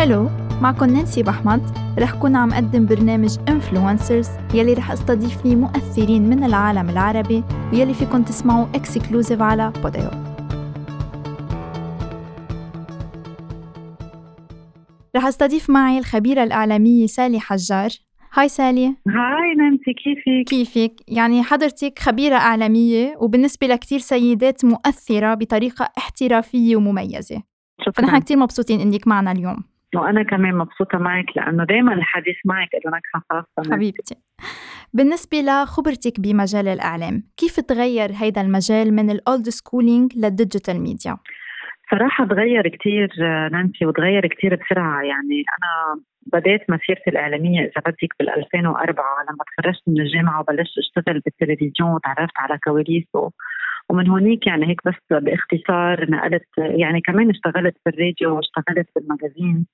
Hello معكم نانسي بحمد. رح كون عم قدم برنامج Influencers يلي رح أستضيف فيه مؤثرين من العالم العربي ويلي فيكم تسمعوا exclusive على بوديو. رح أستضيف معي الخبيرة الإعلامية سالي حجار. Hi سالي. Hi نانسي كيفك؟ كيفك؟ يعني حضرتك خبيرة إعلامية وبالنسبة لكتير سيدات مؤثرة بطريقة احترافية ومميزة. شكرا. فنحن كتير مبسوطين إنك معنا اليوم. وأنا كمان مبسوطة معك لأنه دائما الحديث معك له نكهه خاصه حبيبتي. بالنسبة لخبرتك بمجال الإعلام كيف تغير هيدا المجال من ال old schooling لل digital media؟ صراحة تغير كتير نانسي وتغير كتير بسرعة. يعني أنا بدأت مسيرتي الإعلامية إذا بدك بال 2004 لما تخرجت من الجامعة وبلشت أشتغل بالتلفزيون وتعرفت على كواليسه ومن هونيك يعني هيك بس باختصار نقلت يعني كمان اشتغلت بالراديو واشتغلت بال magazine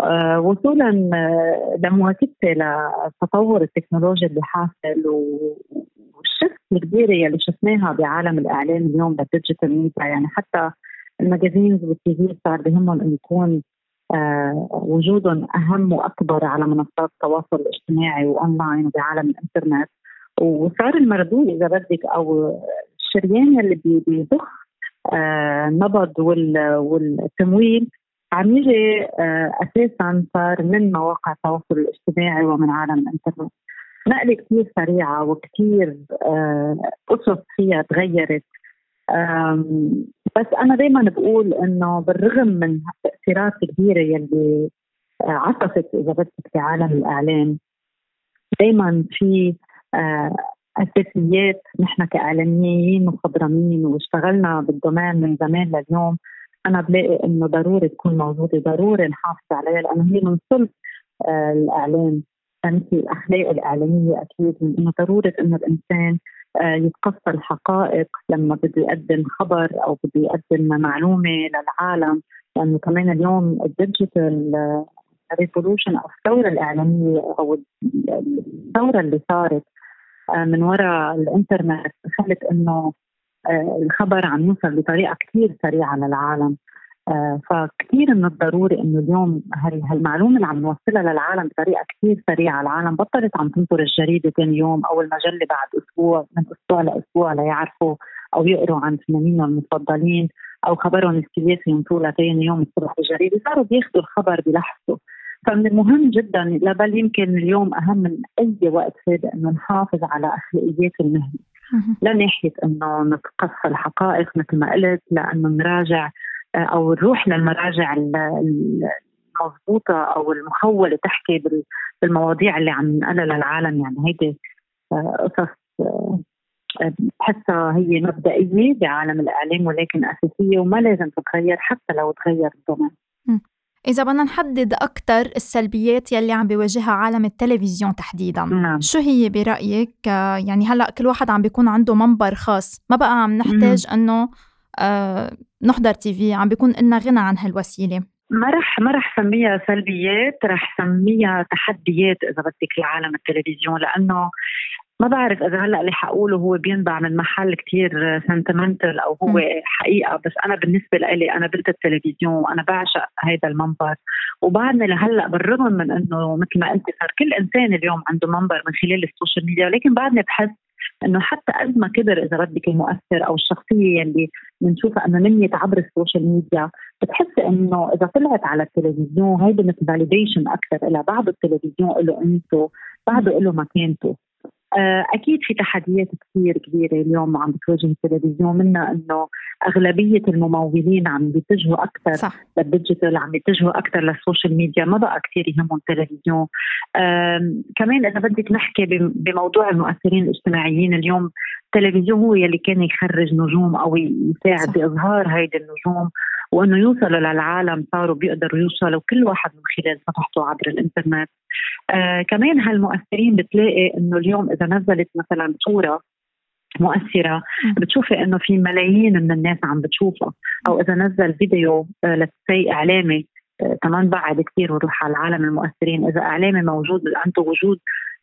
آه، وصولا آه، لمواكبتي لتطور التكنولوجيا اللي حاصل وال shift الكبيرة يلي شفناها بعالم الإعلام اليوم بال digital media. يعني حتى ال magazines وال TV صار بهمهم انه يكون آه وجودهم أهم وأكبر على منصات التواصل الاجتماعي وأونلاين وبعالم الإنترنت. وصار المردود إذا بدك أو الشريان اللي بيضخ آه النبض والتمويل عم يجي آه أساسا صار من مواقع التواصل الاجتماعي ومن عالم الإنترنت. نقلة كثير سريعة وكثير آه قصص فيها تغيرت. بس أنا دائما بقول إنه بالرغم من التاثيرات الكبيره يلي عطفت إذا بدك في عالم الإعلام دائما في اساسيات نحن كإعلاميين مخضرمين واشتغلنا بال domain من زمان لليوم أنا بلاقي إنه ضروري تكون موجودة ضروري نحافظ عليها لأنه هي من صلب آه الإعلام. مثل الأخلاق الإعلامية أكيد من إنه ضروري إنه الإنسان آه يتقصى الحقائق لما بده يقدم خبر أو بده يقدم معلومة للعالم. لأنه كمان اليوم ال digital ريفولوشن أو الثورة الإعلامية أو الثورة اللي صارت آه، من وراء الإنترنت خلت إنه آه، الخبر عم يوصل بطريقة كثير سريعة للعالم. آه، فكثير من الضروري إنه اليوم هالمعلومة اللي عم نوصلها للعالم بطريقة كثير سريعة، العالم بطلت عم تنطر الجريدة ثاني يوم أو المجلة بعد أسبوع من أسبوع لأسبوع ليعرفوا أو يقروا عن فنانينهم المفضلين أو خبرهم السياسي ينطوا ثاني يوم الصبح بالجريده، صاروا بياخذوا الخبر بلحظته، فمن المهم جدا لا بل يمكن اليوم أهم من أي وقت سابق إنه نحافظ على أخلاقيات المهنة. لا ناحية إنه نتقصى الحقائق مثل ما قلت لأنه نراجع آه، أو نروح للمراجع المضبوطة أو المخولة تحكي بالمواضيع اللي عم ننقلها للعالم. يعني هيدي آه، قصص آه، بحسها هي مبدئية بعالم الإعلام ولكن أساسية وما لازم تتغير حتى لو تغير الزمن. إذا بدنا نحدد أكثر السلبيات يلي عم بيواجهها عالم التلفزيون تحديدا. نعم. شو هي برأيك؟ يعني هلأ كل واحد عم بيكون عنده منبر خاص. ما بقى عم نحتاج أنه آه نحضر تي في عم بيكون لنا غنى عن هالوسيلة. ما رح ما رح سميها سلبيات رح سميها تحديات إذا بدك لعالم التلفزيون لأنه ما بعرف إذا هلأ اللي حقوله هو بينبع من محل كتير sentimental أو هو. حقيقة. بس أنا بالنسبة لي أنا بنت التلفزيون وأنا بعشق هذا المنبر. وبعدني لهلأ بالرغم من إنه مثل ما قلت صار كل إنسان اليوم عنده منبر من خلال ال social media. لكن بعدني بحس إنه حتى قد ما كبر إذا بدك المؤثر أو الشخصية يلي بنشوفها انه نميت عبر السوشيال ميديا بتحسي إنه إذا طلعت على التلفزيون هيدي مثل validation أكثر لها بعد التلفزيون له قيمته بعده له مكانته أكيد في تحديات كثير كبيرة اليوم عم بتواجه التلفزيون منها إنه أغلبية الممولين عم بيتجهوا أكثر لل digital عم بيتجهوا أكثر لل social media ما بقى كثير يهمهم التلفزيون. كمان إذا بدك نحكي بموضوع المؤثرين الاجتماعيين اليوم التلفزيون هو يلي كان يخرج نجوم أو يساعد بإظهار هيدي النجوم وإنه يوصلوا للعالم صاروا بيقدروا يوصلوا كل واحد من خلال صفحته عبر الإنترنت. آه كمان هالمؤثرين بتلاقي إنه اليوم إذا نزلت مثلا صورة مؤثرة بتشوفي إنه في ملايين من الناس عم بتشوفها. أو إذا نزل فيديو آه let's say إعلامي آه كمان بعد كثير وروح على العالم المؤثرين. إذا إعلامي موجود عنده وجود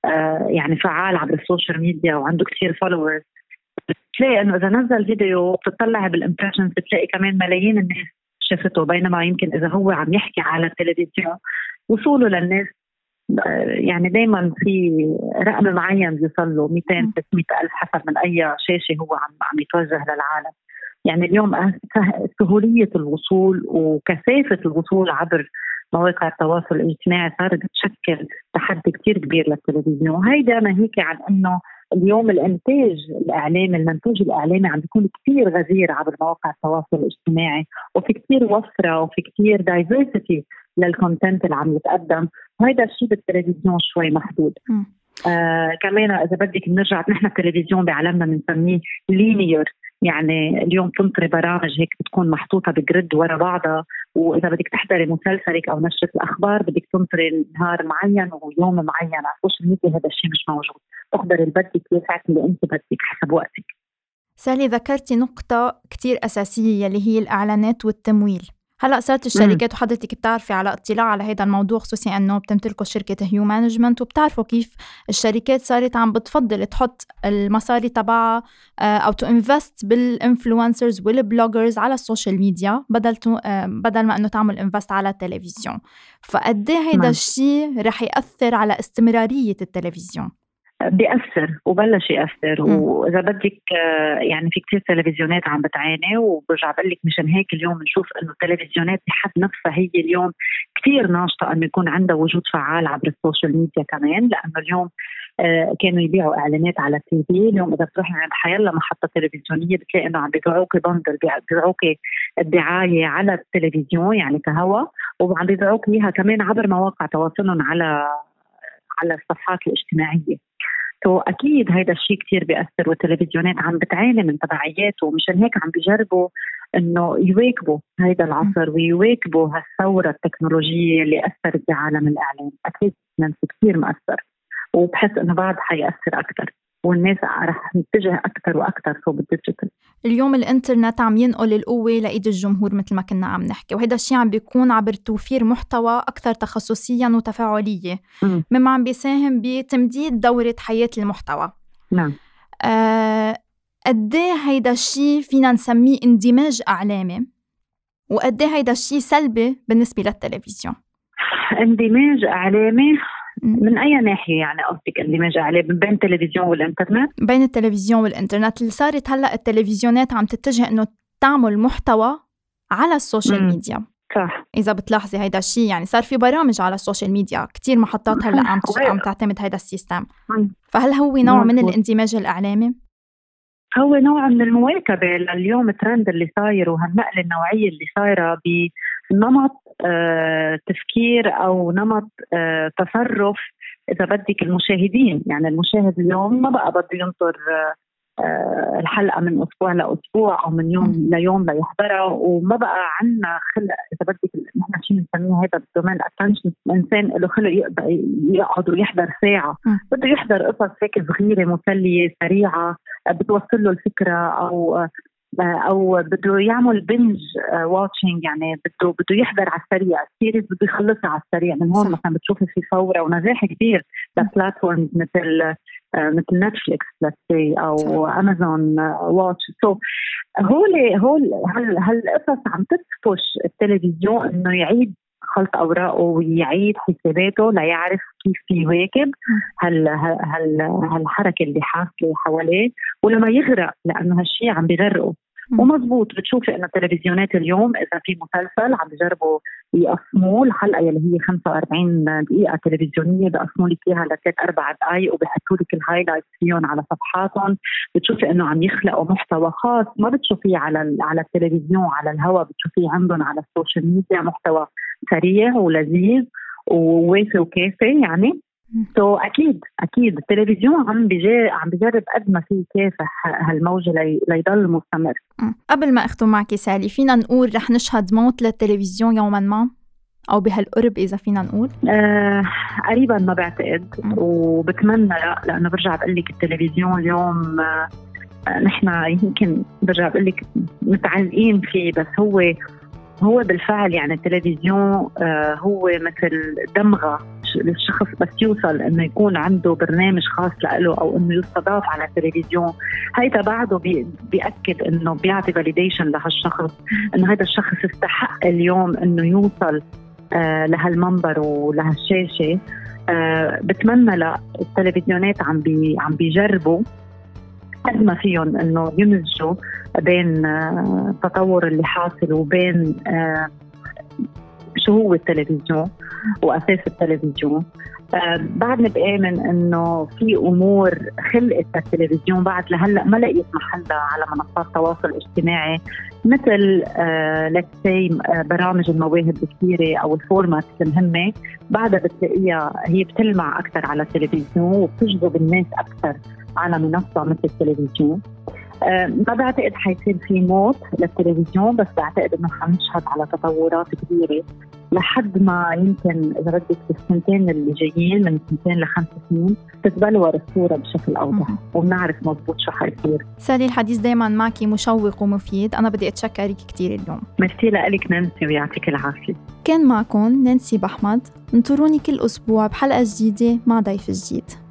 آه يعني فعال عبر ال social media وعنده كثير followers بتلاقي إنه إذا نزل فيديو بتطلع بال impressions بتلاقي كمان ملايين الناس شافته بينما يمكن إذا هو عم يحكي على التلفزيون وصوله للناس يعني دائما في رقم معين بيوصل له 200 300 ألف حسب من أي شاشة هو عم عم يتوجه للعالم. يعني اليوم سهولية الوصول وكثافة الوصول عبر مواقع التواصل الاجتماعي صارت تشكل تحدي كثير كبير للتلفزيون. وهيدا ناهيك عن إنه اليوم الإنتاج الإعلامي المنتوج الإعلامي عم بيكون كثير غزير عبر مواقع التواصل الاجتماعي وفي كثير وفرة وفي كثير diversity لل content اللي عم يتقدم. وهذا الشيء بالتلفزيون شوي محدود. آه كمان إذا بدك بنرجع نحن التلفزيون بعالمنا بنسميه linear يعني اليوم تنطري برامج هيك بتكون محطوطة ب grid ورا بعضها وإذا بدك تحضري مسلسلك أو نشرة الأخبار بدك تنطري نهار معين ويوم معين على ال social media هذا الشيء مش موجود. تحضري اللي بدك الساعة اللي أنت بدك حسب وقتك. سالي ذكرتي نقطة كتير أساسية اللي هي الإعلانات والتمويل. هلأ صارت الشركات وحضرتك بتعرفي على اطلاع على هذا الموضوع خصوصي إنه بتمتلكوا شركة هيو management وبتعرفوا كيف الشركات صارت عم بتفضل تحط المصاري تبعها آه، أو to invest بال influencers وال bloggers على ال social media بدل آه، بدل ما إنه تعمل invest على التلفزيون فقد إيه هيدا نعم. الشيء رح يأثر على استمرارية التلفزيون بيأثر وبلش يأثر. وإذا بدك آه، يعني في كثير تلفزيونات عم بتعاني وبرجع بقول لك مشان هيك اليوم بنشوف إنه التلفزيونات بحد نفسها هي اليوم كثير ناشطة إنه يكون عندها وجود فعال عبر ال social media كمان. لأنه اليوم آه، كانوا يبيعوا إعلانات على ال TV. اليوم إذا بتروحي عند حيلا محطة تلفزيونية بتلاقي إنه عم بيبيعوكي bundle بيبيعوكي الدعاية على التلفزيون يعني كهوا. وعم بيبيعوكي إياها كمان عبر مواقع تواصلهم على على الصفحات الاجتماعية. تو أكيد هذا الشيء كثير بيأثر والتلفزيونات عم بتعاني من تبعياته ومشان هيك عم بيجربوا إنه يواكبوا هذا العصر ويواكبوا هالثورة التكنولوجية اللي أثرت بعالم الإعلام. أكيد نانسي كثير مأثر وبحس إنه بعد حيأثر أكثر والناس رح تتجه أكثر وأكثر صوب ال digital. اليوم الإنترنت عم ينقل القوة لإيد الجمهور مثل ما كنا عم نحكي وهذا الشيء عم بيكون عبر توفير محتوى أكثر تخصصيا وتفاعلية. مما عم بيساهم بتمديد دورة حياة المحتوى. نعم. آه قد إيه هيدا الشيء فينا نسميه اندماج إعلامي؟ وقد إيه هيدا الشيء سلبي بالنسبة للتلفزيون؟ اندماج إعلامي؟ من أي ناحية يعني قصدك اندماج عليه؟ بين التلفزيون والإنترنت؟ بين التلفزيون والإنترنت. اللي صارت هلأ التلفزيونات عم تتجه إنه تعمل محتوى على ال social مم. ميديا. صح. إذا بتلاحظي هيدا الشيء يعني صار في برامج على ال social media كثير محطات هلأ عم عم تعتمد هيدا ال system. فهل هو نوع من الاندماج الإعلامي؟ هو نوع من المواكبة لليوم الترند اللي صاير وهالنقلة النوعية اللي صايرة بنمط تفكير أو نمط آه، تصرف إذا بدك المشاهدين. يعني المشاهد اليوم ما بقى بده ينطر آه، الحلقة من أسبوع لأسبوع أو من يوم ليوم ليحضرها وما بقى عندنا خلق إذا بدك نحن شيء بنسميه هذا بال domain attention span له خلق يقعد ويحضر ساعة. بده يحضر قصص هيك صغيرة مسلية سريعة بتوصل له الفكرة أو أو بده يعمل binge watching يعني بده بده يحضر على السريع. ال series بده يخلصها على السريع. من هون مثلا بتشوفي في ثوره ونجاح كبير ل platforms مثل آه، مثل نتفليكس أو امازون واتش so هول هول هالقصص عم تدفش التلفزيون إنه يعيد خلط أوراقه ويعيد حساباته ليعرف كيف يواكب هال هال هالحركة اللي حاصلة حواليه ولما يغرق لأنه هالشيء عم بيغرقه ومزبوط بتشوفي إنه التلفزيونات اليوم إذا في مسلسل عم بيجربوا يقسموه الحلقة يلي هي 45 دقيقة تلفزيونية بقسموا لك إياها لثلاث أربع دقائق وبحطوا لك ال highlight فيهم على صفحاتهم. بتشوفي إنه عم يخلقوا محتوى خاص ما بتشوفيه على على التلفزيون على الهواء بتشوفيه عندهم على ال social media محتوى سريع ولذيذ ووافي وكافي يعني. سو so, أكيد أكيد التلفزيون عم بيجي عم بجرب قد ما في يكافح هالموجة لي... ليضل مستمر. قبل ما أختم معك سالي فينا نقول رح نشهد موت للتلفزيون يوما ما؟ أو بهالقرب إذا فينا نقول. آه قريبا ما بعتقد وبتمنى لا لأنه برجع بقول لك التلفزيون اليوم آه نحن يمكن برجع بقول لك متعلقين فيه بس هو هو بالفعل يعني التلفزيون آه هو مثل دمغة للشخص بس يوصل إنه يكون عنده برنامج خاص له أو إنه يستضاف على التلفزيون. هيدا بعده بي بيأكد إنه بيعطي validation لهالشخص إنه هذا الشخص استحق اليوم إنه يوصل آه لهالمنبر ولهالشاشة. آه بتمنى لا التلفزيونات عم بي عم بيجربوا. قد ما فيهم إنه يمزجوا بين التطور آه، اللي حاصل وبين آه، شو هو التلفزيون وأساس التلفزيون. آه بعدني بآمن إنه في أمور خلقت التلفزيون بعد لهلأ ما لقيت محلها على منصات التواصل الاجتماعي مثل برامج المواهب الكثيرة أو الفورمات المهمة. بعدها بتلاقيها هي بتلمع أكثر على التلفزيون وبتجذب الناس أكثر. على منصة مثل التلفزيون آه، ما بعتقد حيصير في موت للتلفزيون بس بعتقد إنه حنشهد على تطورات كبيرة لحد ما يمكن إذا بدك بالسنتين اللي جايين من سنتين لخمس سنين تتبلور الصورة بشكل أوضح وبنعرف مضبوط شو حيصير. سالي الحديث دائما معك مشوق ومفيد، أنا بدي اتشكرك كثير اليوم. ميرسي لك نانسي ويعطيك العافية. كان معكم نانسي بحمد، انطروني كل أسبوع بحلقة جديدة مع ضيف جديد.